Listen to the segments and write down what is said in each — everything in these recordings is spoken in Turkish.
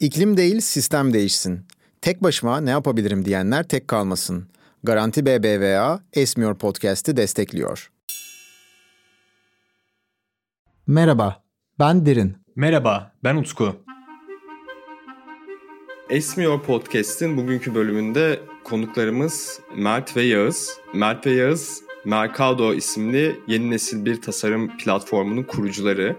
İklim değil sistem değişsin. Tek başıma ne yapabilirim diyenler tek kalmasın. Garanti BBVA Esmiyor Podcast'i destekliyor. Merhaba, ben Derin. Merhaba, ben Utku. Esmiyor Podcast'in bugünkü bölümünde konuklarımız Mert ve Yağız. Mert ve Yağız, Mercado isimli yeni nesil bir tasarım platformunun kurucuları.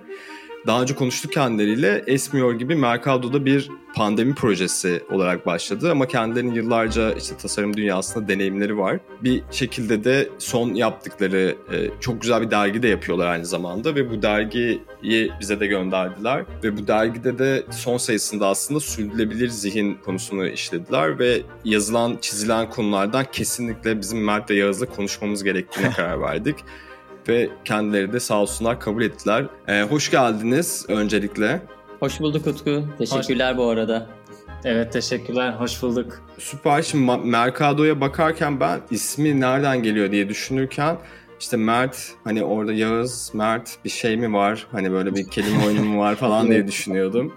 Daha önce konuştuk kendileriyle. Esmiyor gibi Mercado'da bir pandemi projesi olarak başladı. Ama kendilerinin yıllarca işte tasarım dünyasında deneyimleri var. Bir şekilde de son yaptıkları e, çok güzel bir dergi de yapıyorlar aynı zamanda. Ve bu dergiyi bize de gönderdiler. Ve bu dergide de son sayısında aslında sürdürülebilir zihin konusunu işlediler. Ve yazılan çizilen konulardan kesinlikle bizim Mert ve Yağız'la konuşmamız gerektiğine karar verdik ve kendileri de sağ olsunlar kabul ettiler. Ee, hoş geldiniz öncelikle. Hoş bulduk Utku. Teşekkürler hoş. bu arada. Evet teşekkürler. Hoş bulduk. Süper. Şimdi Mercado'ya bakarken ben ismi nereden geliyor diye düşünürken işte Mert hani orada Yağız, Mert bir şey mi var? Hani böyle bir kelime oyunu mu var falan diye düşünüyordum.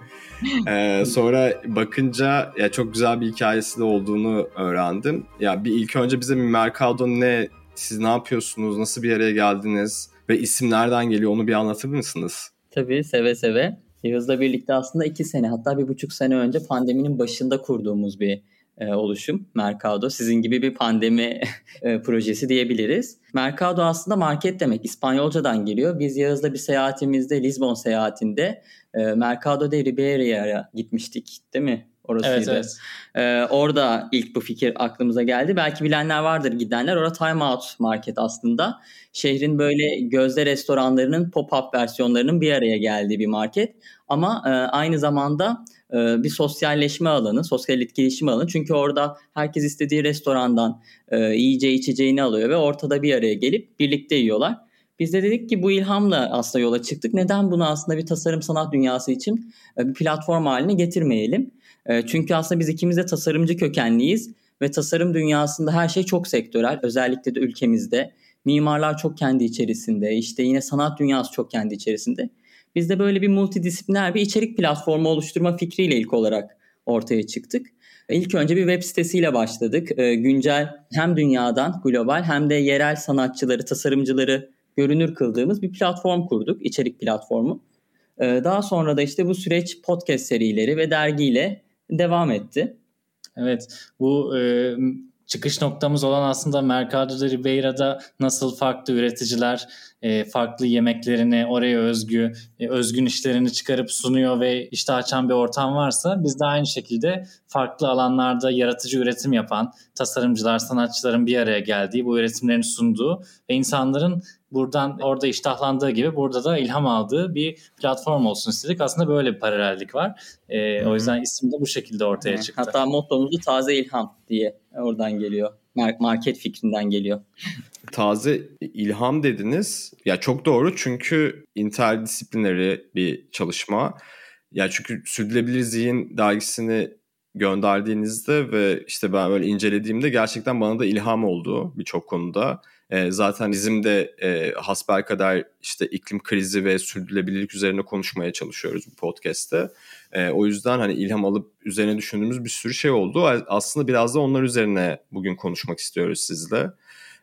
Ee, sonra bakınca ya çok güzel bir hikayesi de olduğunu öğrendim. Ya bir ilk önce bize bir Mercado ne siz ne yapıyorsunuz? Nasıl bir araya geldiniz? Ve isim nereden geliyor onu bir anlatır mısınız? Tabii seve seve. Yağız'la birlikte aslında iki sene hatta bir buçuk sene önce pandeminin başında kurduğumuz bir e, oluşum Mercado. Sizin gibi bir pandemi e, projesi diyebiliriz. Mercado aslında market demek. İspanyolcadan geliyor. Biz Yağız'la bir seyahatimizde Lisbon seyahatinde e, Mercado de Ribeiro'ya gitmiştik değil mi? Orasıydı. Evet, evet. Ee, orada ilk bu fikir aklımıza geldi. Belki bilenler vardır gidenler. Orada Time Out Market aslında. Şehrin böyle gözde restoranlarının pop-up versiyonlarının bir araya geldiği bir market. Ama e, aynı zamanda e, bir sosyalleşme alanı, sosyal etkileşim alanı. Çünkü orada herkes istediği restorandan e, yiyeceği içeceğini alıyor ve ortada bir araya gelip birlikte yiyorlar. Biz de dedik ki bu ilhamla aslında yola çıktık. Neden bunu aslında bir tasarım sanat dünyası için e, bir platform haline getirmeyelim? E, çünkü aslında biz ikimiz de tasarımcı kökenliyiz ve tasarım dünyasında her şey çok sektörel. Özellikle de ülkemizde. Mimarlar çok kendi içerisinde, işte yine sanat dünyası çok kendi içerisinde. Biz de böyle bir multidisipliner bir içerik platformu oluşturma fikriyle ilk olarak ortaya çıktık. İlk önce bir web sitesiyle başladık. E, güncel hem dünyadan global hem de yerel sanatçıları, tasarımcıları görünür kıldığımız bir platform kurduk, içerik platformu. E, daha sonra da işte bu süreç podcast serileri ve dergiyle devam etti. Evet bu e, çıkış noktamız olan aslında Mercado de Ribeira'da nasıl farklı üreticiler e, farklı yemeklerini oraya özgü e, özgün işlerini çıkarıp sunuyor ve işte açan bir ortam varsa biz de aynı şekilde farklı alanlarda yaratıcı üretim yapan tasarımcılar, sanatçıların bir araya geldiği, bu üretimlerini sunduğu ve insanların buradan orada iştahlandığı gibi burada da ilham aldığı bir platform olsun istedik. Aslında böyle bir paralellik var. E, o yüzden isim de bu şekilde ortaya çıktı. Hatta mottomuz da taze ilham diye oradan geliyor. Market fikrinden geliyor. Taze ilham dediniz. Ya çok doğru çünkü interdisiplineri bir çalışma. Ya çünkü Sürdürülebilir Zihin dergisini gönderdiğinizde ve işte ben böyle incelediğimde gerçekten bana da ilham oldu birçok konuda. E, zaten bizim de e, hasbelkader işte iklim krizi ve sürdürülebilirlik üzerine konuşmaya çalışıyoruz bu podcast'te. E, o yüzden hani ilham alıp üzerine düşündüğümüz bir sürü şey oldu. Aslında biraz da onlar üzerine bugün konuşmak istiyoruz sizle.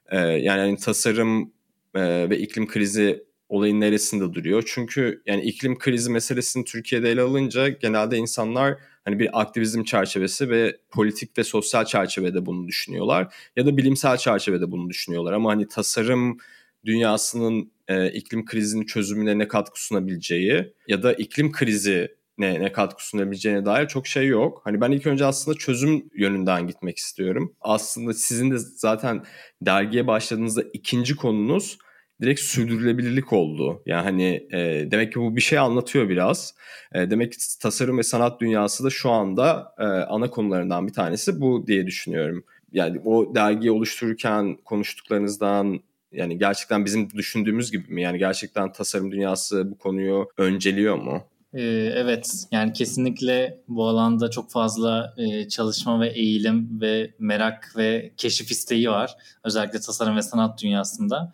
E, yani hani tasarım e, ve iklim krizi olayın neresinde duruyor? Çünkü yani iklim krizi meselesini Türkiye'de ele alınca genelde insanlar hani bir aktivizm çerçevesi ve politik ve sosyal çerçevede bunu düşünüyorlar ya da bilimsel çerçevede bunu düşünüyorlar ama hani tasarım dünyasının e, iklim krizinin çözümüne ne katkı sunabileceği ya da iklim krizi ne, ne katkı sunabileceğine dair çok şey yok. Hani ben ilk önce aslında çözüm yönünden gitmek istiyorum. Aslında sizin de zaten dergiye başladığınızda ikinci konunuz direkt sürdürülebilirlik oldu. Yani hani e, demek ki bu bir şey anlatıyor biraz. E, demek ki tasarım ve sanat dünyası da şu anda e, ana konularından bir tanesi bu diye düşünüyorum. Yani o dergiyi oluştururken konuştuklarınızdan yani gerçekten bizim düşündüğümüz gibi mi? Yani gerçekten tasarım dünyası bu konuyu önceliyor mu? Ee, evet yani kesinlikle bu alanda çok fazla e, çalışma ve eğilim ve merak ve keşif isteği var. Özellikle tasarım ve sanat dünyasında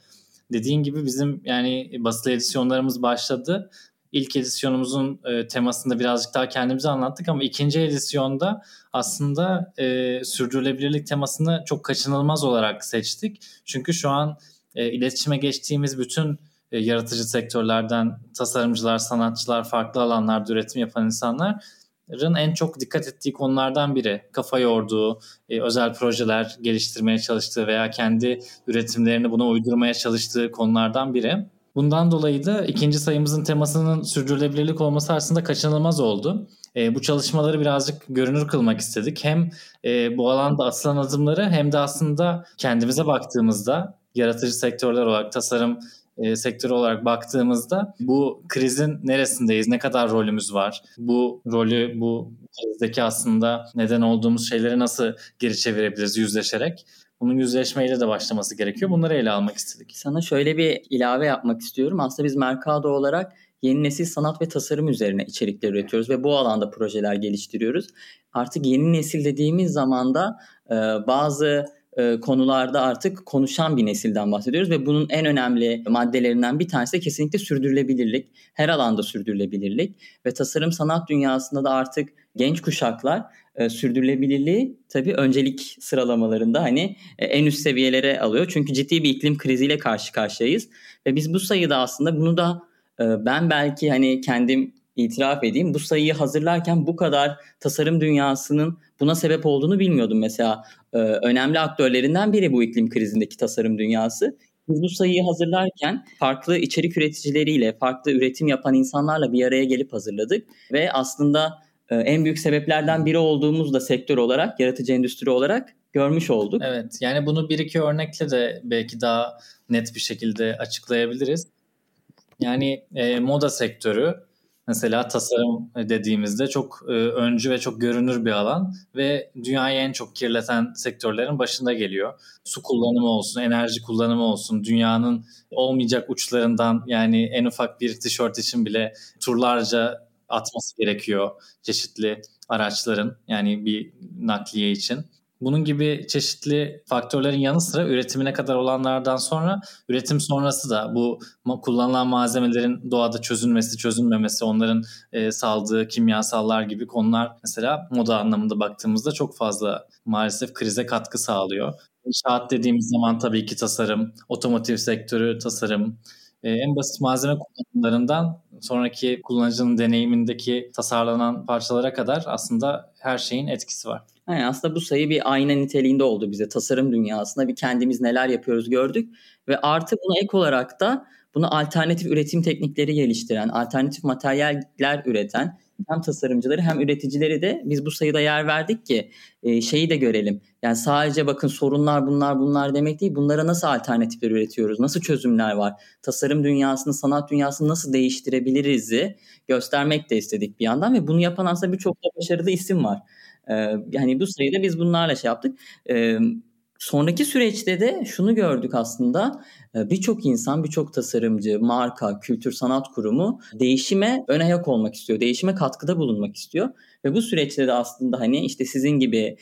dediğin gibi bizim yani basılı edisyonlarımız başladı. ilk edisyonumuzun e, temasında birazcık daha kendimizi anlattık ama ikinci edisyonda aslında e, sürdürülebilirlik temasını çok kaçınılmaz olarak seçtik. Çünkü şu an e, iletişime geçtiğimiz bütün e, yaratıcı sektörlerden tasarımcılar, sanatçılar, farklı alanlarda üretim yapan insanların en çok dikkat ettiği konulardan biri. Kafa yorduğu, e, özel projeler geliştirmeye çalıştığı veya kendi üretimlerini buna uydurmaya çalıştığı konulardan biri. Bundan dolayı da ikinci sayımızın temasının sürdürülebilirlik olması aslında kaçınılmaz oldu. E, bu çalışmaları birazcık görünür kılmak istedik. Hem e, bu alanda atılan adımları hem de aslında kendimize baktığımızda yaratıcı sektörler olarak tasarım e, sektörü olarak baktığımızda bu krizin neresindeyiz, ne kadar rolümüz var, bu rolü, bu krizdeki aslında neden olduğumuz şeyleri nasıl geri çevirebiliriz yüzleşerek bunun yüzleşmeyle de başlaması gerekiyor. Bunları ele almak istedik. Sana şöyle bir ilave yapmak istiyorum. Aslında biz Mercado olarak yeni nesil sanat ve tasarım üzerine içerikler üretiyoruz ve bu alanda projeler geliştiriyoruz. Artık yeni nesil dediğimiz zaman da e, bazı e, konularda artık konuşan bir nesilden bahsediyoruz ve bunun en önemli maddelerinden bir tanesi de kesinlikle sürdürülebilirlik. Her alanda sürdürülebilirlik ve tasarım sanat dünyasında da artık genç kuşaklar e, sürdürülebilirliği tabii öncelik sıralamalarında hani e, en üst seviyelere alıyor. Çünkü ciddi bir iklim kriziyle karşı karşıyayız ve biz bu sayıda aslında bunu da e, ben belki hani kendim itiraf edeyim bu sayıyı hazırlarken bu kadar tasarım dünyasının buna sebep olduğunu bilmiyordum. Mesela e, önemli aktörlerinden biri bu iklim krizindeki tasarım dünyası. Biz bu sayıyı hazırlarken farklı içerik üreticileriyle, farklı üretim yapan insanlarla bir araya gelip hazırladık ve aslında e, en büyük sebeplerden biri olduğumuz da sektör olarak, yaratıcı endüstri olarak görmüş olduk. Evet, yani bunu bir iki örnekle de belki daha net bir şekilde açıklayabiliriz. Yani e, moda sektörü Mesela tasarım dediğimizde çok e, öncü ve çok görünür bir alan ve dünyayı en çok kirleten sektörlerin başında geliyor. Su kullanımı olsun, enerji kullanımı olsun, dünyanın olmayacak uçlarından yani en ufak bir tişört için bile turlarca atması gerekiyor çeşitli araçların yani bir nakliye için. Bunun gibi çeşitli faktörlerin yanı sıra üretimine kadar olanlardan sonra üretim sonrası da bu kullanılan malzemelerin doğada çözünmesi, çözünmemesi, onların e, saldığı kimyasallar gibi konular mesela moda anlamında baktığımızda çok fazla maalesef krize katkı sağlıyor. İnşaat dediğimiz zaman tabii ki tasarım, otomotiv sektörü tasarım, e, en basit malzeme kullanımlarından sonraki kullanıcının deneyimindeki tasarlanan parçalara kadar aslında her şeyin etkisi var. Yani aslında bu sayı bir ayna niteliğinde oldu bize. Tasarım dünyasında bir kendimiz neler yapıyoruz gördük. Ve artı buna ek olarak da bunu alternatif üretim teknikleri geliştiren, alternatif materyaller üreten hem tasarımcıları hem üreticileri de biz bu sayıda yer verdik ki e, şeyi de görelim. Yani sadece bakın sorunlar bunlar bunlar demek değil. Bunlara nasıl alternatifler üretiyoruz? Nasıl çözümler var? Tasarım dünyasını, sanat dünyasını nasıl değiştirebiliriz'i göstermek de istedik bir yandan ve bunu yapan aslında birçok da başarılı isim var. Yani bu sayıda biz bunlarla şey yaptık. Sonraki süreçte de şunu gördük aslında birçok insan, birçok tasarımcı, marka, kültür sanat kurumu değişime ön ayak olmak istiyor. Değişime katkıda bulunmak istiyor. Ve bu süreçte de aslında hani işte sizin gibi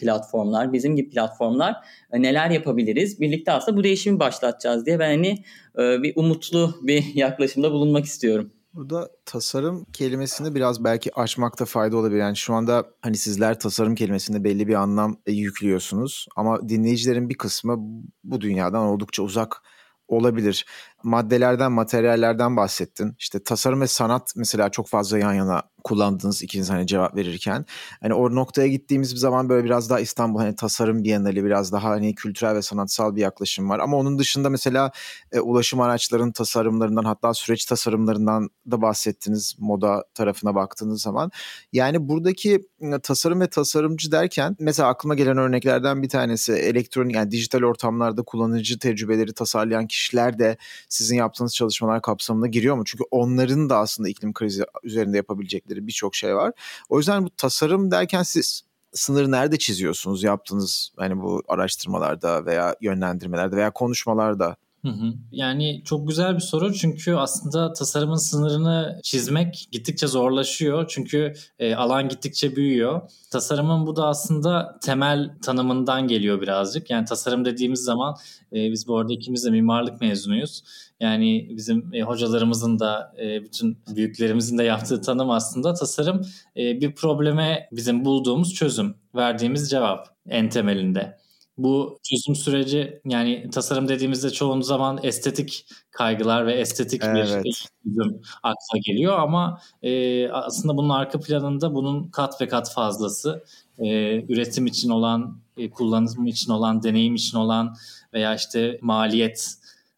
platformlar, bizim gibi platformlar neler yapabiliriz? Birlikte aslında bu değişimi başlatacağız diye ben hani bir umutlu bir yaklaşımda bulunmak istiyorum. Burada tasarım kelimesini biraz belki açmakta fayda olabilir. Yani şu anda hani sizler tasarım kelimesinde belli bir anlam e, yüklüyorsunuz ama dinleyicilerin bir kısmı bu dünyadan oldukça uzak olabilir. Maddelerden, materyallerden bahsettin. İşte tasarım ve sanat mesela çok fazla yan yana kullandığınız ikiniz hani cevap verirken. Hani o noktaya gittiğimiz bir zaman böyle biraz daha İstanbul hani tasarım bienali biraz daha hani kültürel ve sanatsal bir yaklaşım var. Ama onun dışında mesela e, ulaşım araçlarının tasarımlarından hatta süreç tasarımlarından da bahsettiniz moda tarafına baktığınız zaman. Yani buradaki tasarım ve tasarımcı derken mesela aklıma gelen örneklerden bir tanesi elektronik yani dijital ortamlarda kullanıcı tecrübeleri tasarlayan kişiler de sizin yaptığınız çalışmalar kapsamında giriyor mu? Çünkü onların da aslında iklim krizi üzerinde yapabilecekleri birçok şey var. O yüzden bu tasarım derken siz sınırı nerede çiziyorsunuz yaptığınız hani bu araştırmalarda veya yönlendirmelerde veya konuşmalarda? Hı hı. Yani çok güzel bir soru çünkü aslında tasarımın sınırını çizmek gittikçe zorlaşıyor. Çünkü e, alan gittikçe büyüyor. Tasarımın bu da aslında temel tanımından geliyor birazcık. Yani tasarım dediğimiz zaman e, biz bu arada ikimiz de mimarlık mezunuyuz. Yani bizim e, hocalarımızın da e, bütün büyüklerimizin de yaptığı tanım aslında tasarım e, bir probleme bizim bulduğumuz çözüm, verdiğimiz cevap en temelinde. Bu çözüm süreci yani tasarım dediğimizde çoğun zaman estetik kaygılar ve estetik evet. bir çözüm akla geliyor ama e, aslında bunun arka planında bunun kat ve kat fazlası e, üretim için olan, e, kullanım için olan, deneyim için olan veya işte maliyet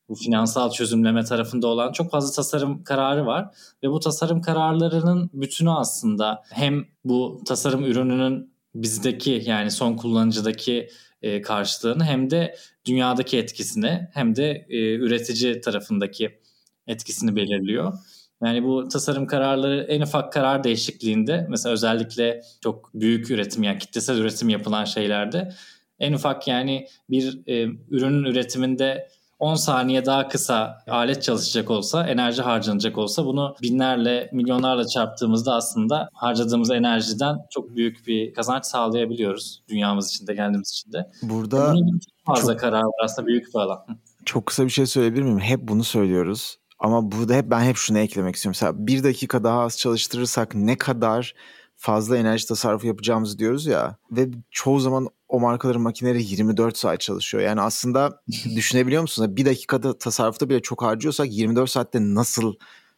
bu finansal çözümleme tarafında olan çok fazla tasarım kararı var ve bu tasarım kararlarının bütünü aslında hem bu tasarım ürününün bizdeki yani son kullanıcıdaki e, karşılığını hem de dünyadaki etkisini hem de e, üretici tarafındaki etkisini belirliyor. Yani bu tasarım kararları en ufak karar değişikliğinde mesela özellikle çok büyük üretim yani kitlesel üretim yapılan şeylerde en ufak yani bir e, ürünün üretiminde 10 saniye daha kısa alet çalışacak olsa, enerji harcanacak olsa bunu binlerle, milyonlarla çarptığımızda aslında harcadığımız enerjiden çok büyük bir kazanç sağlayabiliyoruz dünyamız için de kendimiz için de. Burada çok fazla çok, karar var aslında büyük bir alan. Çok kısa bir şey söyleyebilir miyim? Hep bunu söylüyoruz. Ama burada hep ben hep şunu eklemek istiyorum. Mesela bir dakika daha az çalıştırırsak ne kadar fazla enerji tasarrufu yapacağımızı diyoruz ya ve çoğu zaman o markaların makineleri 24 saat çalışıyor. Yani aslında düşünebiliyor musunuz? Bir dakikada tasarrufta bile çok harcıyorsak 24 saatte nasıl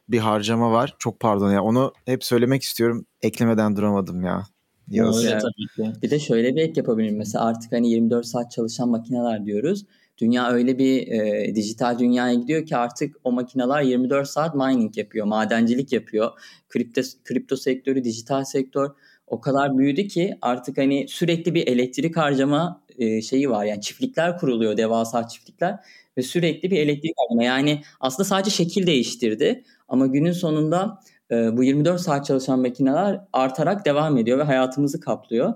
bir harcama var? Çok pardon ya onu hep söylemek istiyorum. Eklemeden duramadım ya. Öyle tabii ki. Bir de şöyle bir ek yapabilirim. Mesela artık hani 24 saat çalışan makineler diyoruz. Dünya öyle bir e, dijital dünyaya gidiyor ki artık o makineler 24 saat mining yapıyor, madencilik yapıyor. Kripto, kripto sektörü, dijital sektör o kadar büyüdü ki artık hani sürekli bir elektrik harcama e, şeyi var. Yani çiftlikler kuruluyor, devasa çiftlikler ve sürekli bir elektrik harcama. Yani aslında sadece şekil değiştirdi ama günün sonunda e, bu 24 saat çalışan makineler artarak devam ediyor ve hayatımızı kaplıyor.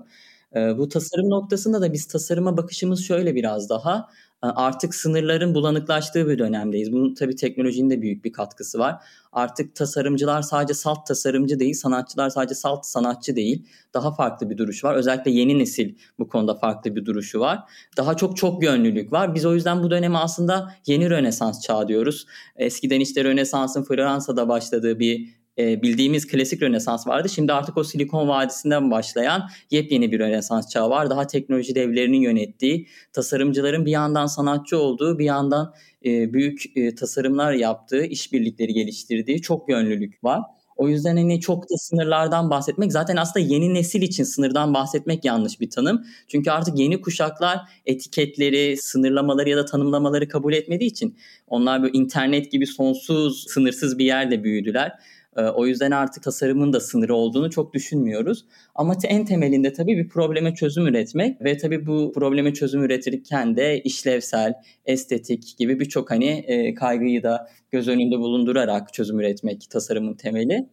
E, bu tasarım noktasında da biz tasarıma bakışımız şöyle biraz daha artık sınırların bulanıklaştığı bir dönemdeyiz. Bunun tabii teknolojinin de büyük bir katkısı var. Artık tasarımcılar sadece salt tasarımcı değil, sanatçılar sadece salt sanatçı değil. Daha farklı bir duruş var. Özellikle yeni nesil bu konuda farklı bir duruşu var. Daha çok çok yönlülük var. Biz o yüzden bu dönemi aslında yeni Rönesans çağı diyoruz. Eskiden işte Rönesans'ın Fransa'da başladığı bir e, bildiğimiz klasik Rönesans vardı. Şimdi artık o Silikon Vadisi'nden başlayan yepyeni bir Rönesans çağı var. Daha teknoloji devlerinin yönettiği, tasarımcıların bir yandan sanatçı olduğu, bir yandan e, büyük e, tasarımlar yaptığı, işbirlikleri geliştirdiği çok yönlülük var. O yüzden hani çok da sınırlardan bahsetmek zaten aslında yeni nesil için sınırdan bahsetmek yanlış bir tanım. Çünkü artık yeni kuşaklar etiketleri, sınırlamaları ya da tanımlamaları kabul etmediği için onlar böyle internet gibi sonsuz, sınırsız bir yerde büyüdüler. Ee, o yüzden artık tasarımın da sınırı olduğunu çok düşünmüyoruz. Ama en temelinde tabii bir probleme çözüm üretmek ve tabii bu probleme çözüm üretirken de işlevsel, estetik gibi birçok hani e, kaygıyı da göz önünde bulundurarak çözüm üretmek tasarımın temeli.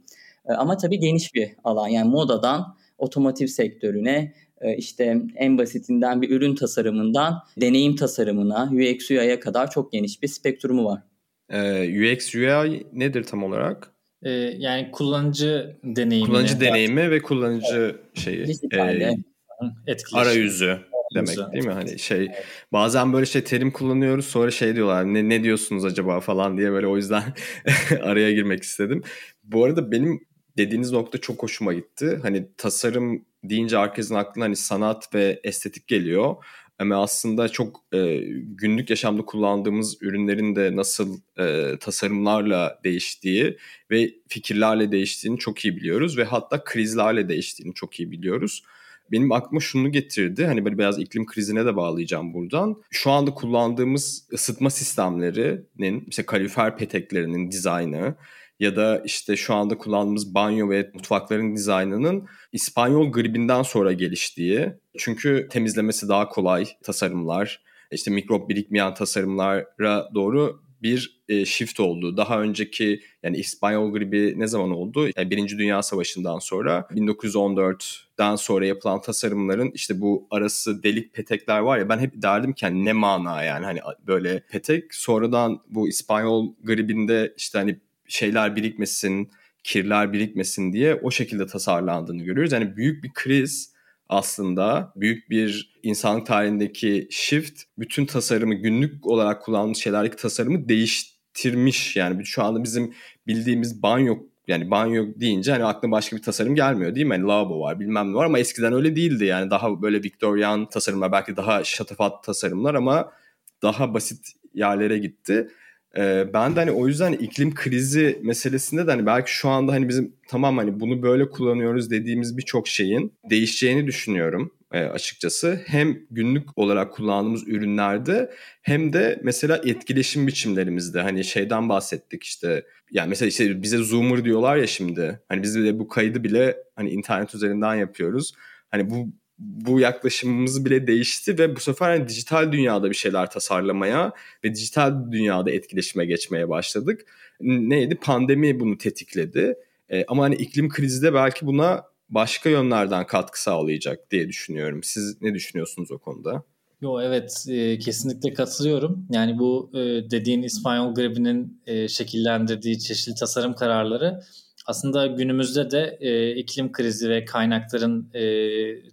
Ee, ama tabii geniş bir alan yani modadan otomotiv sektörüne e, işte en basitinden bir ürün tasarımından deneyim tasarımına, UX UI'ye kadar çok geniş bir spektrumu var. Ee, UX UI nedir tam olarak? E, yani kullanıcı deneyimi. Kullanıcı deneyimi ve kullanıcı şeyi. E, arayüzü demek değil mi? Hani şey bazen böyle şey terim kullanıyoruz sonra şey diyorlar ne ne diyorsunuz acaba falan diye böyle o yüzden araya girmek istedim. Bu arada benim dediğiniz nokta çok hoşuma gitti. Hani tasarım deyince herkesin aklına hani sanat ve estetik geliyor. Ama aslında çok e, günlük yaşamda kullandığımız ürünlerin de nasıl e, tasarımlarla değiştiği ve fikirlerle değiştiğini çok iyi biliyoruz ve hatta krizlerle değiştiğini çok iyi biliyoruz. Benim aklıma şunu getirdi. Hani böyle biraz iklim krizine de bağlayacağım buradan. Şu anda kullandığımız ısıtma sistemlerinin, işte kalorifer peteklerinin dizaynı ya da işte şu anda kullandığımız banyo ve mutfakların dizaynının İspanyol gribinden sonra geliştiği. Çünkü temizlemesi daha kolay tasarımlar, işte mikrop birikmeyen tasarımlara doğru bir e, shift oldu. Daha önceki yani İspanyol gribi ne zaman oldu? Yani Birinci Dünya Savaşı'ndan sonra 1914'den sonra yapılan tasarımların işte bu arası delik petekler var ya ben hep derdim ki hani ne mana yani hani böyle petek sonradan bu İspanyol gribinde işte hani şeyler birikmesin, kirler birikmesin diye o şekilde tasarlandığını görüyoruz. Yani büyük bir kriz aslında büyük bir insanlık tarihindeki shift bütün tasarımı günlük olarak kullandığımız şeylerdeki tasarımı değiştirmiş. Yani şu anda bizim bildiğimiz banyo yani banyo deyince hani aklına başka bir tasarım gelmiyor değil mi? Hani lavabo var bilmem ne var ama eskiden öyle değildi. Yani daha böyle Victorian tasarımlar belki daha şatafat tasarımlar ama daha basit yerlere gitti. Ee, ben de hani o yüzden iklim krizi meselesinde de hani belki şu anda hani bizim tamam hani bunu böyle kullanıyoruz dediğimiz birçok şeyin değişeceğini düşünüyorum e, açıkçası. Hem günlük olarak kullandığımız ürünlerde hem de mesela etkileşim biçimlerimizde hani şeyden bahsettik işte yani mesela işte bize zoomer diyorlar ya şimdi hani biz de bu kaydı bile hani internet üzerinden yapıyoruz. Hani bu bu yaklaşımımız bile değişti ve bu sefer hani dijital dünyada bir şeyler tasarlamaya ve dijital dünyada etkileşime geçmeye başladık. Neydi? Pandemi bunu tetikledi. E, ama hani iklim krizi de belki buna başka yönlerden katkı sağlayacak diye düşünüyorum. Siz ne düşünüyorsunuz o konuda? Yo evet e, kesinlikle katılıyorum. Yani bu e, dediğin İspanyol gribinin e, şekillendirdiği çeşitli tasarım kararları aslında günümüzde de e, iklim krizi ve kaynakların e,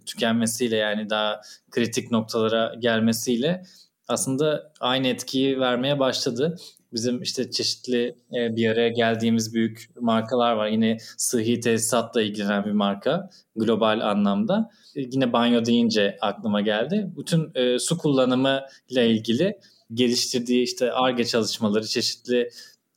tükenmesiyle yani daha kritik noktalara gelmesiyle aslında aynı etkiyi vermeye başladı. Bizim işte çeşitli e, bir araya geldiğimiz büyük markalar var. Yine sıhhi tesisatla ilgilenen bir marka global anlamda. E, yine banyo deyince aklıma geldi. Bütün e, su kullanımı ile ilgili geliştirdiği işte ARGE çalışmaları, çeşitli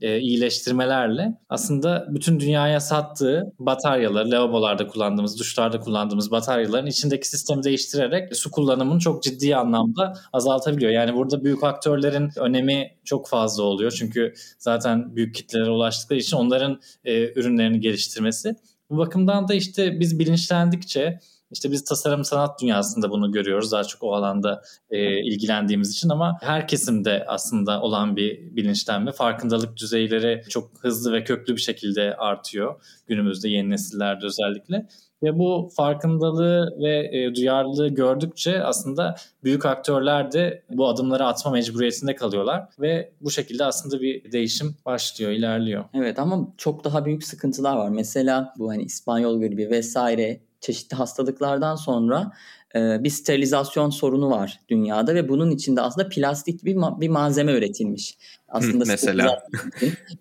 e, iyileştirmelerle aslında bütün dünyaya sattığı bataryaları, lavabolarda kullandığımız, duşlarda kullandığımız bataryaların içindeki sistemi değiştirerek su kullanımını çok ciddi anlamda azaltabiliyor. Yani burada büyük aktörlerin önemi çok fazla oluyor. Çünkü zaten büyük kitlelere ulaştıkları için onların e, ürünlerini geliştirmesi. Bu bakımdan da işte biz bilinçlendikçe işte biz tasarım sanat dünyasında bunu görüyoruz daha çok o alanda e, ilgilendiğimiz için ama her kesimde aslında olan bir bilinçlenme, farkındalık düzeyleri çok hızlı ve köklü bir şekilde artıyor günümüzde yeni nesillerde özellikle. Ve bu farkındalığı ve e, duyarlılığı gördükçe aslında büyük aktörler de bu adımları atma mecburiyetinde kalıyorlar ve bu şekilde aslında bir değişim başlıyor, ilerliyor. Evet ama çok daha büyük sıkıntılar var. Mesela bu hani İspanyol gribi vesaire çeşitli hastalıklardan sonra e, bir sterilizasyon sorunu var dünyada ve bunun içinde aslında plastik bir ma- bir malzeme üretilmiş. Aslında mesela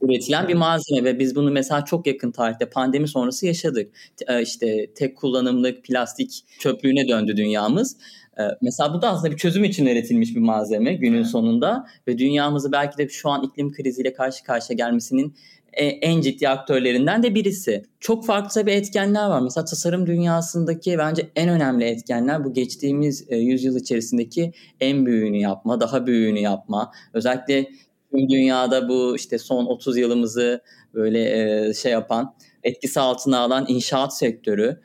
üretilen bir malzeme ve biz bunu mesela çok yakın tarihte pandemi sonrası yaşadık. E, işte tek kullanımlık plastik çöplüğüne döndü dünyamız. E, mesela bu da aslında bir çözüm için üretilmiş bir malzeme günün sonunda ve dünyamızı belki de şu an iklim kriziyle karşı karşıya gelmesinin e, en ciddi aktörlerinden de birisi. Çok farklı bir etkenler var. Mesela tasarım dünyasındaki bence en önemli etkenler bu geçtiğimiz e, yüzyıl içerisindeki en büyüğünü yapma, daha büyüğünü yapma. Özellikle tüm dünyada bu işte son 30 yılımızı böyle e, şey yapan, etkisi altına alan inşaat sektörü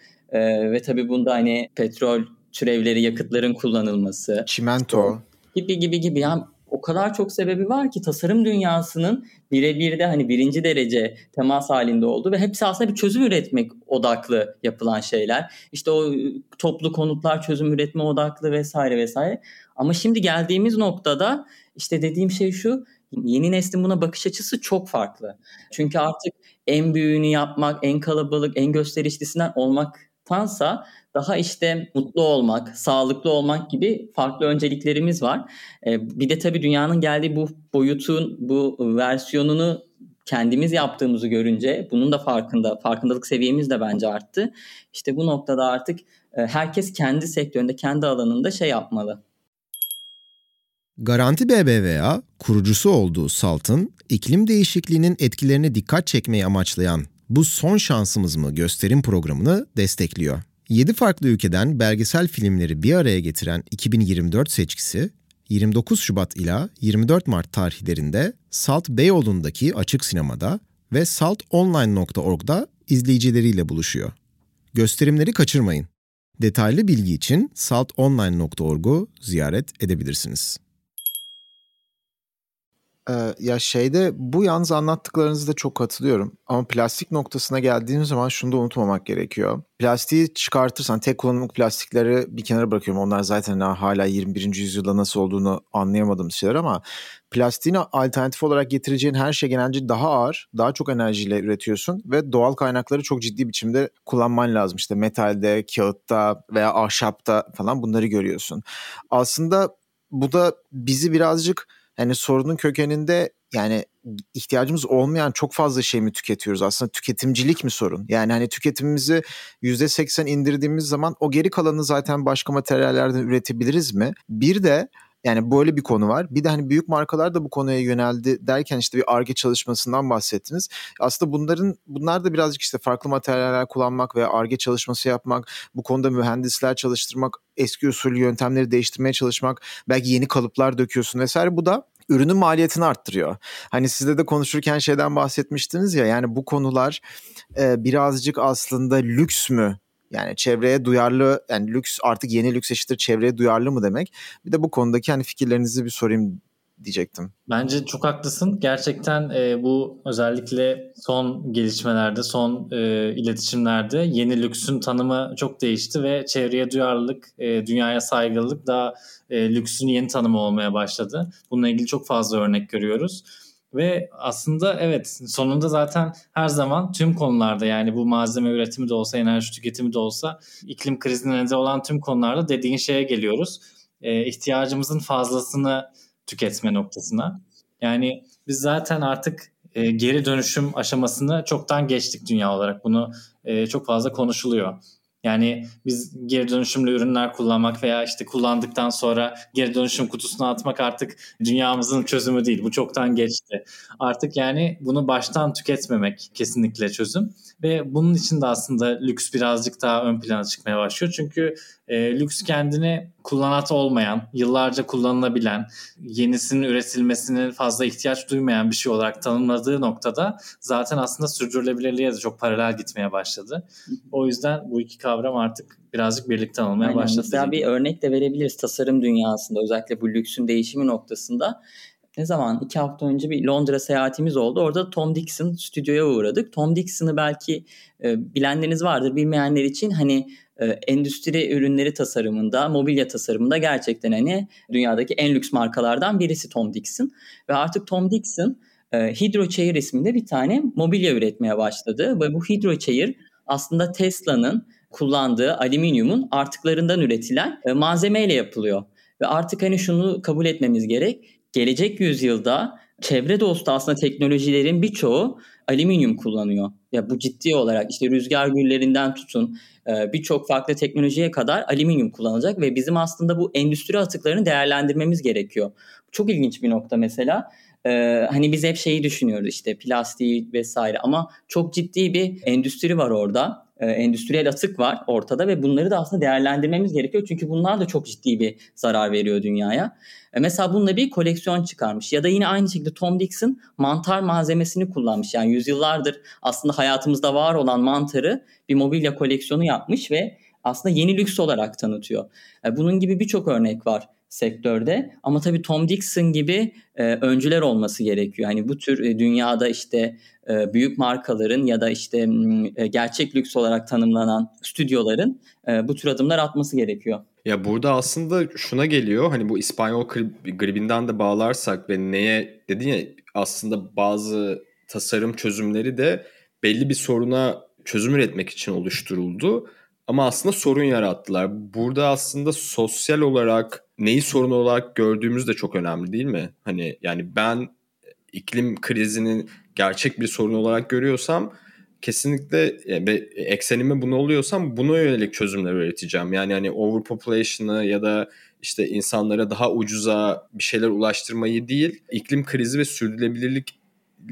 ve tabii bunda hani petrol türevleri yakıtların kullanılması. Çimento. Gibi gibi gibi. Yani o kadar çok sebebi var ki tasarım dünyasının birebir de hani birinci derece temas halinde oldu ve hepsi aslında bir çözüm üretmek odaklı yapılan şeyler. İşte o toplu konutlar çözüm üretme odaklı vesaire vesaire. Ama şimdi geldiğimiz noktada işte dediğim şey şu yeni neslin buna bakış açısı çok farklı. Çünkü artık en büyüğünü yapmak, en kalabalık, en gösterişlisinden olmaktansa daha işte mutlu olmak, sağlıklı olmak gibi farklı önceliklerimiz var. Ee, bir de tabii dünyanın geldiği bu boyutun, bu versiyonunu kendimiz yaptığımızı görünce bunun da farkında, farkındalık seviyemiz de bence arttı. İşte bu noktada artık e, herkes kendi sektöründe, kendi alanında şey yapmalı. Garanti BBVA, kurucusu olduğu Salt'ın iklim değişikliğinin etkilerine dikkat çekmeyi amaçlayan bu son şansımız mı gösterim programını destekliyor. 7 farklı ülkeden belgesel filmleri bir araya getiren 2024 seçkisi 29 Şubat ila 24 Mart tarihlerinde Salt Beyoğlu'ndaki açık sinemada ve saltonline.org'da izleyicileriyle buluşuyor. Gösterimleri kaçırmayın. Detaylı bilgi için saltonline.org'u ziyaret edebilirsiniz. Ee, ya şeyde bu yalnız anlattıklarınızda çok katılıyorum. Ama plastik noktasına geldiğimiz zaman şunu da unutmamak gerekiyor. Plastiği çıkartırsan tek kullanımlık plastikleri bir kenara bırakıyorum. Onlar zaten hala 21. yüzyılda nasıl olduğunu anlayamadığım şeyler ama plastiğin alternatif olarak getireceğin her şey genelde daha ağır, daha çok enerjiyle üretiyorsun ve doğal kaynakları çok ciddi biçimde kullanman lazım. İşte metalde, kağıtta veya ahşapta falan bunları görüyorsun. Aslında bu da bizi birazcık hani sorunun kökeninde yani ihtiyacımız olmayan çok fazla şey mi tüketiyoruz? Aslında tüketimcilik mi sorun? Yani hani tüketimimizi %80 indirdiğimiz zaman o geri kalanı zaten başka materyallerden üretebiliriz mi? Bir de yani böyle bir konu var. Bir de hani büyük markalar da bu konuya yöneldi derken işte bir ARGE çalışmasından bahsettiniz. Aslında bunların bunlar da birazcık işte farklı materyaller kullanmak veya ARGE çalışması yapmak, bu konuda mühendisler çalıştırmak, eski usul yöntemleri değiştirmeye çalışmak, belki yeni kalıplar döküyorsun vesaire. Bu da ürünün maliyetini arttırıyor. Hani sizde de konuşurken şeyden bahsetmiştiniz ya yani bu konular e, birazcık aslında lüks mü yani çevreye duyarlı yani lüks artık yeni lüks eşittir çevreye duyarlı mı demek? Bir de bu konudaki hani fikirlerinizi bir sorayım diyecektim. Bence çok haklısın. Gerçekten e, bu özellikle son gelişmelerde, son e, iletişimlerde yeni lüksün tanımı çok değişti ve çevreye duyarlılık, e, dünyaya saygılılık daha e, lüksün yeni tanımı olmaya başladı. Bununla ilgili çok fazla örnek görüyoruz. Ve aslında evet sonunda zaten her zaman tüm konularda yani bu malzeme üretimi de olsa enerji tüketimi de olsa iklim krizine neden olan tüm konularda dediğin şeye geliyoruz. E, ihtiyacımızın fazlasını tüketme noktasına. Yani biz zaten artık e, geri dönüşüm aşamasını çoktan geçtik dünya olarak. Bunu e, çok fazla konuşuluyor. Yani biz geri dönüşümlü ürünler kullanmak veya işte kullandıktan sonra geri dönüşüm kutusuna atmak artık dünyamızın çözümü değil. Bu çoktan geçti. Artık yani bunu baştan tüketmemek kesinlikle çözüm. Ve bunun için de aslında lüks birazcık daha ön plana çıkmaya başlıyor. Çünkü e, lüks kendini kullanat olmayan, yıllarca kullanılabilen, yenisinin üretilmesine fazla ihtiyaç duymayan bir şey olarak tanımladığı noktada zaten aslında sürdürülebilirliğe de çok paralel gitmeye başladı. O yüzden bu iki kavram artık birazcık birlikte alınmaya Aynen. başladı. Mesela bir örnek de verebiliriz tasarım dünyasında özellikle bu lüksün değişimi noktasında ne zaman iki hafta önce bir Londra seyahatimiz oldu. Orada Tom Dixon stüdyoya uğradık. Tom Dixon'ı belki e, bilenleriniz vardır. Bilmeyenler için hani e, endüstri ürünleri tasarımında, mobilya tasarımında gerçekten hani dünyadaki en lüks markalardan birisi Tom Dixon. Ve artık Tom Dixon e, Hydro Chair isminde bir tane mobilya üretmeye başladı. Ve bu Hydro Chair aslında Tesla'nın kullandığı alüminyumun artıklarından üretilen e, malzemeyle yapılıyor. Ve artık hani şunu kabul etmemiz gerek gelecek yüzyılda çevre dostu aslında teknolojilerin birçoğu alüminyum kullanıyor. Ya bu ciddi olarak işte rüzgar güllerinden tutun e, birçok farklı teknolojiye kadar alüminyum kullanılacak ve bizim aslında bu endüstri atıklarını değerlendirmemiz gerekiyor. Çok ilginç bir nokta mesela. Ee, hani biz hep şeyi düşünüyoruz işte plastiği vesaire ama çok ciddi bir endüstri var orada e, endüstriyel atık var ortada ve bunları da aslında değerlendirmemiz gerekiyor. Çünkü bunlar da çok ciddi bir zarar veriyor dünyaya. E, mesela bununla bir koleksiyon çıkarmış ya da yine aynı şekilde Tom Dixon mantar malzemesini kullanmış. Yani yüzyıllardır aslında hayatımızda var olan mantarı bir mobilya koleksiyonu yapmış ve aslında yeni lüks olarak tanıtıyor. E, bunun gibi birçok örnek var sektörde. Ama tabii Tom Dixon gibi e, öncüler olması gerekiyor. Yani bu tür e, dünyada işte e, büyük markaların ya da işte e, gerçek lüks olarak tanımlanan stüdyoların e, bu tür adımlar atması gerekiyor. Ya burada aslında şuna geliyor hani bu İspanyol gribinden de bağlarsak ve neye dedin ya aslında bazı tasarım çözümleri de belli bir soruna çözüm üretmek için oluşturuldu. Ama aslında sorun yarattılar. Burada aslında sosyal olarak neyi sorun olarak gördüğümüz de çok önemli değil mi? Hani yani ben iklim krizinin gerçek bir sorun olarak görüyorsam kesinlikle yani eksenime bunu oluyorsam buna yönelik çözümler üreteceğim. Yani hani overpopulation'ı ya da işte insanlara daha ucuza bir şeyler ulaştırmayı değil, iklim krizi ve sürdürülebilirlik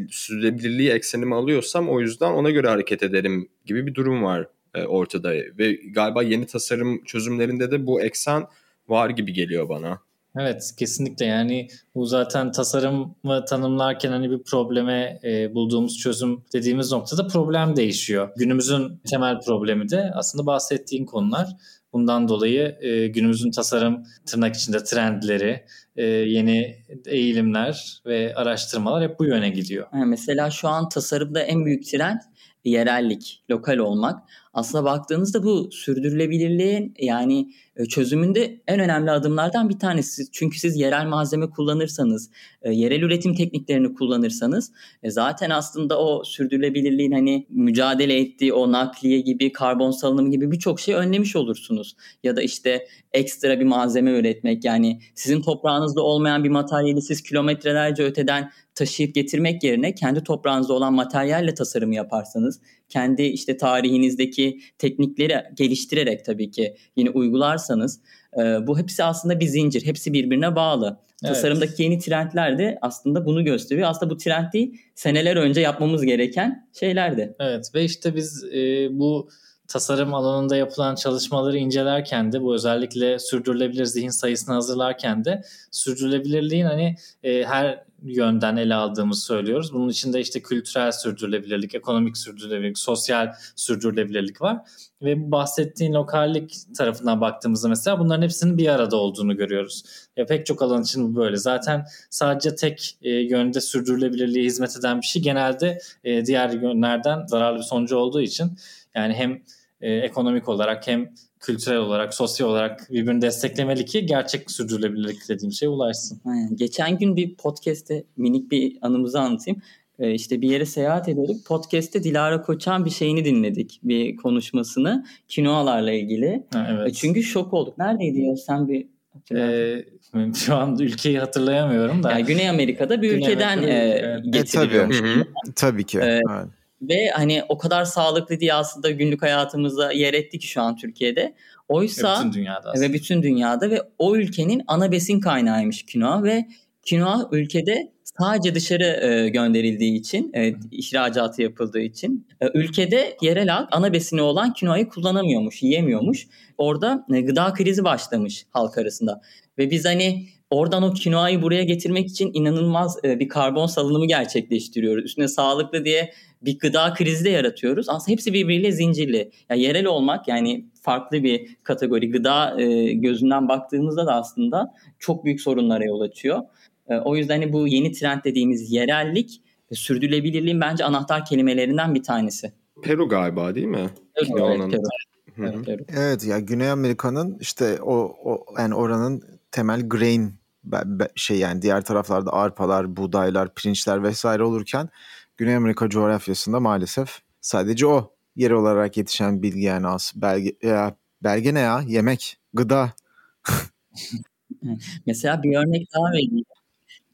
sürdürülebilirliği eksenime alıyorsam o yüzden ona göre hareket ederim gibi bir durum var e, ortada ve galiba yeni tasarım çözümlerinde de bu eksen var gibi geliyor bana. Evet kesinlikle yani bu zaten tasarımı tanımlarken hani bir probleme e, bulduğumuz çözüm dediğimiz noktada problem değişiyor. Günümüzün temel problemi de aslında bahsettiğin konular. Bundan dolayı e, günümüzün tasarım tırnak içinde trendleri, e, yeni eğilimler ve araştırmalar hep bu yöne gidiyor. Yani mesela şu an tasarımda en büyük trend yerellik, lokal olmak. Aslında baktığınızda bu sürdürülebilirliğin yani e, çözümünde en önemli adımlardan bir tanesi. Çünkü siz yerel malzeme kullanırsanız, e, yerel üretim tekniklerini kullanırsanız e, zaten aslında o sürdürülebilirliğin hani mücadele ettiği o nakliye gibi, karbon salınımı gibi birçok şey önlemiş olursunuz. Ya da işte ekstra bir malzeme üretmek yani sizin toprağınızda olmayan bir materyali siz kilometrelerce öteden taşıyıp getirmek yerine kendi toprağınızda olan materyalle tasarım yaparsanız, kendi işte tarihinizdeki teknikleri geliştirerek tabii ki yine uygularsanız e, bu hepsi aslında bir zincir, hepsi birbirine bağlı. Evet. Tasarımdaki yeni trendler de aslında bunu gösteriyor. Aslında bu trend değil, seneler önce yapmamız gereken şeylerdi. Evet ve işte biz e, bu tasarım alanında yapılan çalışmaları incelerken de bu özellikle sürdürülebilir zihin sayısını hazırlarken de sürdürülebilirliğin hani e, her yönden ele aldığımızı söylüyoruz. Bunun içinde işte kültürel sürdürülebilirlik, ekonomik sürdürülebilirlik, sosyal sürdürülebilirlik var. Ve bu bahsettiğin lokallik tarafından baktığımızda mesela bunların hepsinin bir arada olduğunu görüyoruz. Ya pek çok alan için bu böyle. Zaten sadece tek e, yönde sürdürülebilirliğe hizmet eden bir şey genelde e, diğer yönlerden zararlı bir sonucu olduğu için yani hem e, ekonomik olarak hem kültürel olarak, sosyal olarak birbirini desteklemeli ki gerçek sürdürülebilirlik dediğim şey ulaşsın. Aynen. Geçen gün bir podcast'te minik bir anımızı anlatayım. Ee, işte bir yere seyahat ediyorduk. Podcast'te Dilara Koçan bir şeyini dinledik. Bir konuşmasını. Kinoalarla ilgili. Ha, evet. E, çünkü şok olduk. Neredeydi ya sen bir ee, şu an ülkeyi hatırlayamıyorum da. Yani Güney Amerika'da bir Güney ülkeden Amerika'da, e, evet. getiriliyormuş. E, tabii. tabii ki. Ee, evet. Ve hani o kadar sağlıklı diye aslında günlük hayatımızda yer etti ki şu an Türkiye'de. Oysa ve bütün dünyada aslında. ve bütün dünyada ve o ülkenin ana besin kaynağıymış kinoa ve kinoa ülkede sadece dışarı e, gönderildiği için, evet, ihracatı yapıldığı için e, ülkede yerel halk ana besini olan kinoayı kullanamıyormuş, yiyemiyormuş. Orada e, gıda krizi başlamış halk arasında. Ve biz hani oradan o kinoayı buraya getirmek için inanılmaz e, bir karbon salınımı gerçekleştiriyoruz. Üstüne sağlıklı diye bir gıda krizi de yaratıyoruz. Aslında hepsi birbiriyle zincirli. Yani yerel olmak yani farklı bir kategori. Gıda e, gözünden baktığımızda da aslında çok büyük sorunlara yol açıyor. E, o yüzden hani bu yeni trend dediğimiz yerellik ve sürdürülebilirliğin bence anahtar kelimelerinden bir tanesi. Peru galiba değil mi? Evet, evet, Peru. Evet, Peru. evet ya Güney Amerika'nın işte o, o yani oranın temel grain şey yani diğer taraflarda arpalar, buğdaylar, pirinçler vesaire olurken Güney Amerika coğrafyasında maalesef sadece o yer olarak yetişen bilgi yani az belge ya belge ne ya? Yemek gıda. Mesela bir örnek daha vereyim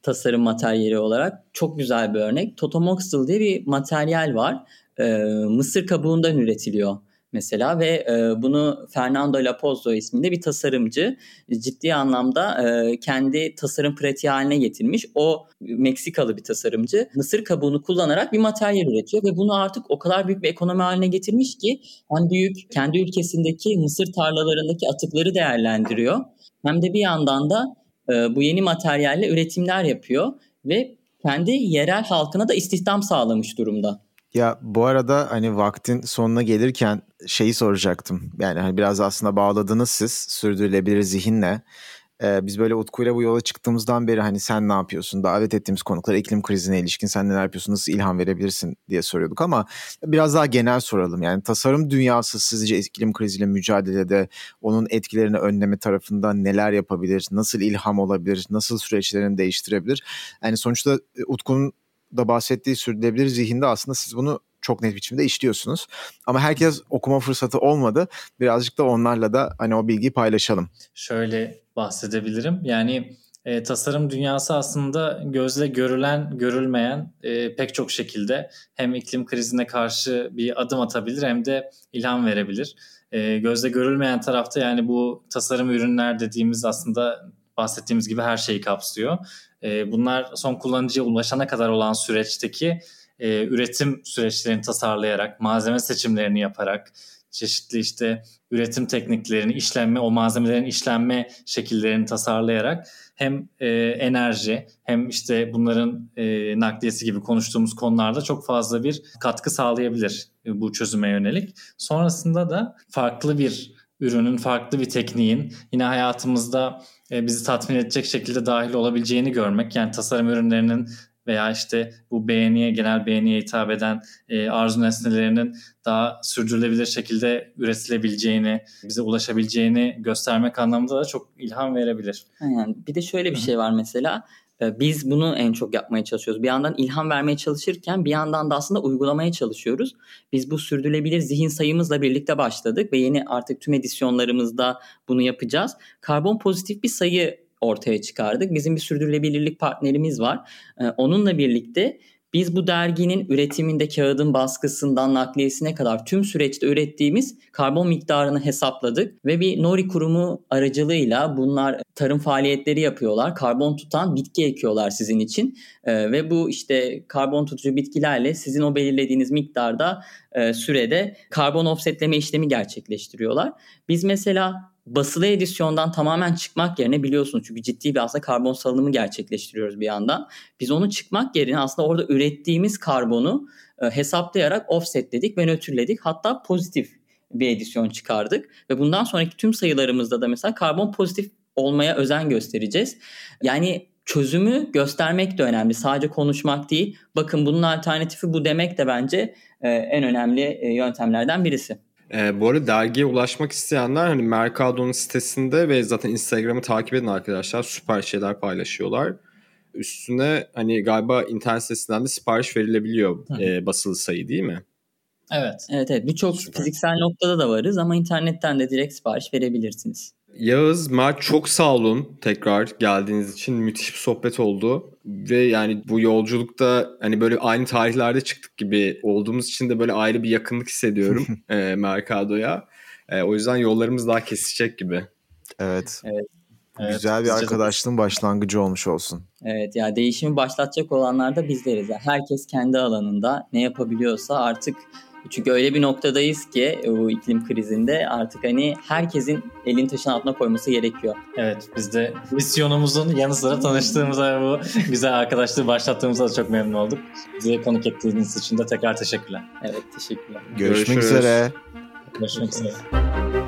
tasarım materyali olarak. Çok güzel bir örnek. Totomoxel diye bir materyal var. Ee, mısır kabuğundan üretiliyor mesela ve e, bunu Fernando Lapozzo isminde bir tasarımcı ciddi anlamda e, kendi tasarım pratiği haline getirmiş. O Meksikalı bir tasarımcı mısır kabuğunu kullanarak bir materyal üretiyor ve bunu artık o kadar büyük bir ekonomi haline getirmiş ki hem büyük kendi ülkesindeki mısır tarlalarındaki atıkları değerlendiriyor hem de bir yandan da e, bu yeni materyalle üretimler yapıyor ve kendi yerel halkına da istihdam sağlamış durumda. Ya bu arada hani vaktin sonuna gelirken şeyi soracaktım. Yani hani biraz aslında bağladınız siz sürdürülebilir zihinle. Ee, biz böyle Utku'yla bu yola çıktığımızdan beri hani sen ne yapıyorsun? Davet ettiğimiz konuklar iklim krizine ilişkin sen neler yapıyorsun? Nasıl ilham verebilirsin diye soruyorduk ama biraz daha genel soralım. Yani tasarım dünyası sizce iklim kriziyle mücadelede onun etkilerini önleme tarafında neler yapabilir? Nasıl ilham olabilir? Nasıl süreçlerini değiştirebilir? Yani sonuçta Utku'nun da bahsettiği sürdürülebilir zihinde aslında siz bunu çok net biçimde işliyorsunuz. Ama herkes okuma fırsatı olmadı. Birazcık da onlarla da hani o bilgiyi paylaşalım. Şöyle bahsedebilirim. Yani e, tasarım dünyası aslında gözle görülen, görülmeyen e, pek çok şekilde hem iklim krizine karşı bir adım atabilir hem de ilham verebilir. E, gözle görülmeyen tarafta yani bu tasarım ürünler dediğimiz aslında bahsettiğimiz gibi her şeyi kapsıyor. E, bunlar son kullanıcıya ulaşana kadar olan süreçteki e, üretim süreçlerini tasarlayarak, malzeme seçimlerini yaparak, çeşitli işte üretim tekniklerini, işlenme, o malzemelerin işlenme şekillerini tasarlayarak hem e, enerji hem işte bunların e, nakliyesi gibi konuştuğumuz konularda çok fazla bir katkı sağlayabilir e, bu çözüme yönelik. Sonrasında da farklı bir ürünün, farklı bir tekniğin yine hayatımızda e, bizi tatmin edecek şekilde dahil olabileceğini görmek. Yani tasarım ürünlerinin veya işte bu beğeniye, genel beğeniye hitap eden e, arzu nesnelerinin daha sürdürülebilir şekilde üretilebileceğini, bize ulaşabileceğini göstermek anlamında da çok ilham verebilir. Yani bir de şöyle bir şey var mesela. Ee, biz bunu en çok yapmaya çalışıyoruz. Bir yandan ilham vermeye çalışırken bir yandan da aslında uygulamaya çalışıyoruz. Biz bu sürdürülebilir zihin sayımızla birlikte başladık ve yeni artık tüm edisyonlarımızda bunu yapacağız. Karbon pozitif bir sayı ortaya çıkardık. Bizim bir sürdürülebilirlik partnerimiz var. Ee, onunla birlikte biz bu derginin üretiminde kağıdın baskısından nakliyesine kadar tüm süreçte ürettiğimiz karbon miktarını hesapladık ve bir Nori kurumu aracılığıyla bunlar tarım faaliyetleri yapıyorlar. Karbon tutan bitki ekiyorlar sizin için ee, ve bu işte karbon tutucu bitkilerle sizin o belirlediğiniz miktarda e, sürede karbon offsetleme işlemi gerçekleştiriyorlar. Biz mesela basılı edisyondan tamamen çıkmak yerine biliyorsunuz çünkü ciddi bir aslında karbon salınımı gerçekleştiriyoruz bir yandan. Biz onu çıkmak yerine aslında orada ürettiğimiz karbonu e, hesaplayarak offsetledik ve nötrledik. Hatta pozitif bir edisyon çıkardık ve bundan sonraki tüm sayılarımızda da mesela karbon pozitif olmaya özen göstereceğiz. Yani çözümü göstermek de önemli. Sadece konuşmak değil. Bakın bunun alternatifi bu demek de bence e, en önemli e, yöntemlerden birisi. E, bu arada dergiye ulaşmak isteyenler hani Mercado'nun sitesinde ve zaten Instagram'ı takip edin arkadaşlar. Süper şeyler paylaşıyorlar. Üstüne hani galiba internet sitesinden de sipariş verilebiliyor e, basılı sayı değil mi? Evet. Evet evet birçok fiziksel noktada da varız ama internetten de direkt sipariş verebilirsiniz. Yağız, Mert çok sağ olun tekrar geldiğiniz için. Müthiş bir sohbet oldu. Ve yani bu yolculukta hani böyle aynı tarihlerde çıktık gibi olduğumuz için de böyle ayrı bir yakınlık hissediyorum e, Mercado'ya. E, o yüzden yollarımız daha kesişecek gibi. Evet. evet. Güzel bir arkadaşlığın başlangıcı olmuş olsun. Evet ya değişimi başlatacak olanlar da bizleriz. Yani herkes kendi alanında ne yapabiliyorsa artık çünkü öyle bir noktadayız ki e, bu iklim krizinde artık hani herkesin elin taşın altına koyması gerekiyor. Evet biz de misyonumuzun yanı sıra tanıştığımıza bu güzel arkadaşlığı başlattığımıza da çok memnun olduk. Bize konuk ettiğiniz için de tekrar teşekkürler. Evet teşekkürler. Görüşmek Görüşürüz. üzere. Görüşmek üzere.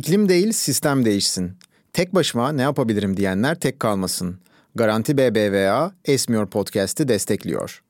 İklim değil sistem değişsin. Tek başıma ne yapabilirim diyenler tek kalmasın. Garanti BBVA Esmiyor Podcast'i destekliyor.